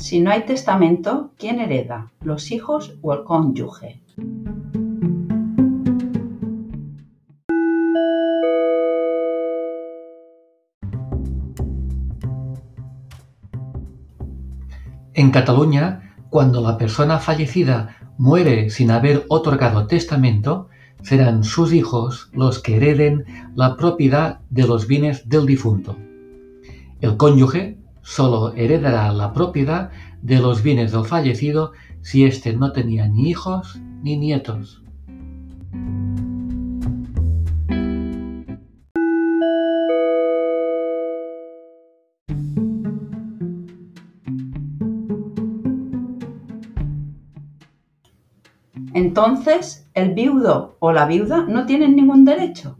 Si no hay testamento, ¿quién hereda? ¿Los hijos o el cónyuge? En Cataluña, cuando la persona fallecida muere sin haber otorgado testamento, serán sus hijos los que hereden la propiedad de los bienes del difunto. El cónyuge solo heredará la propiedad de los bienes del fallecido si éste no tenía ni hijos ni nietos. Entonces, ¿el viudo o la viuda no tienen ningún derecho?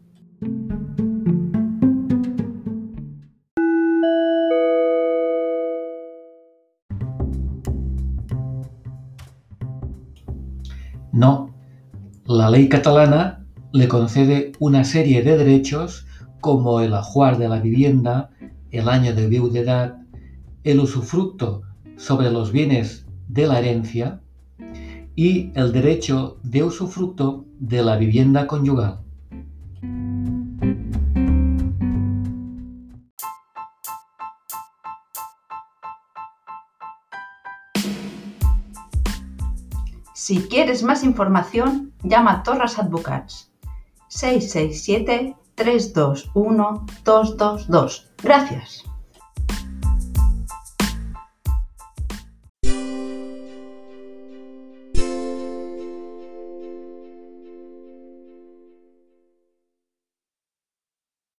No, la ley catalana le concede una serie de derechos como el ajuar de la vivienda, el año de viudedad, el usufructo sobre los bienes de la herencia y el derecho de usufructo de la vivienda conyugal. Si quieres más información, llama a Torras Advocats 667 321 222. Gracias.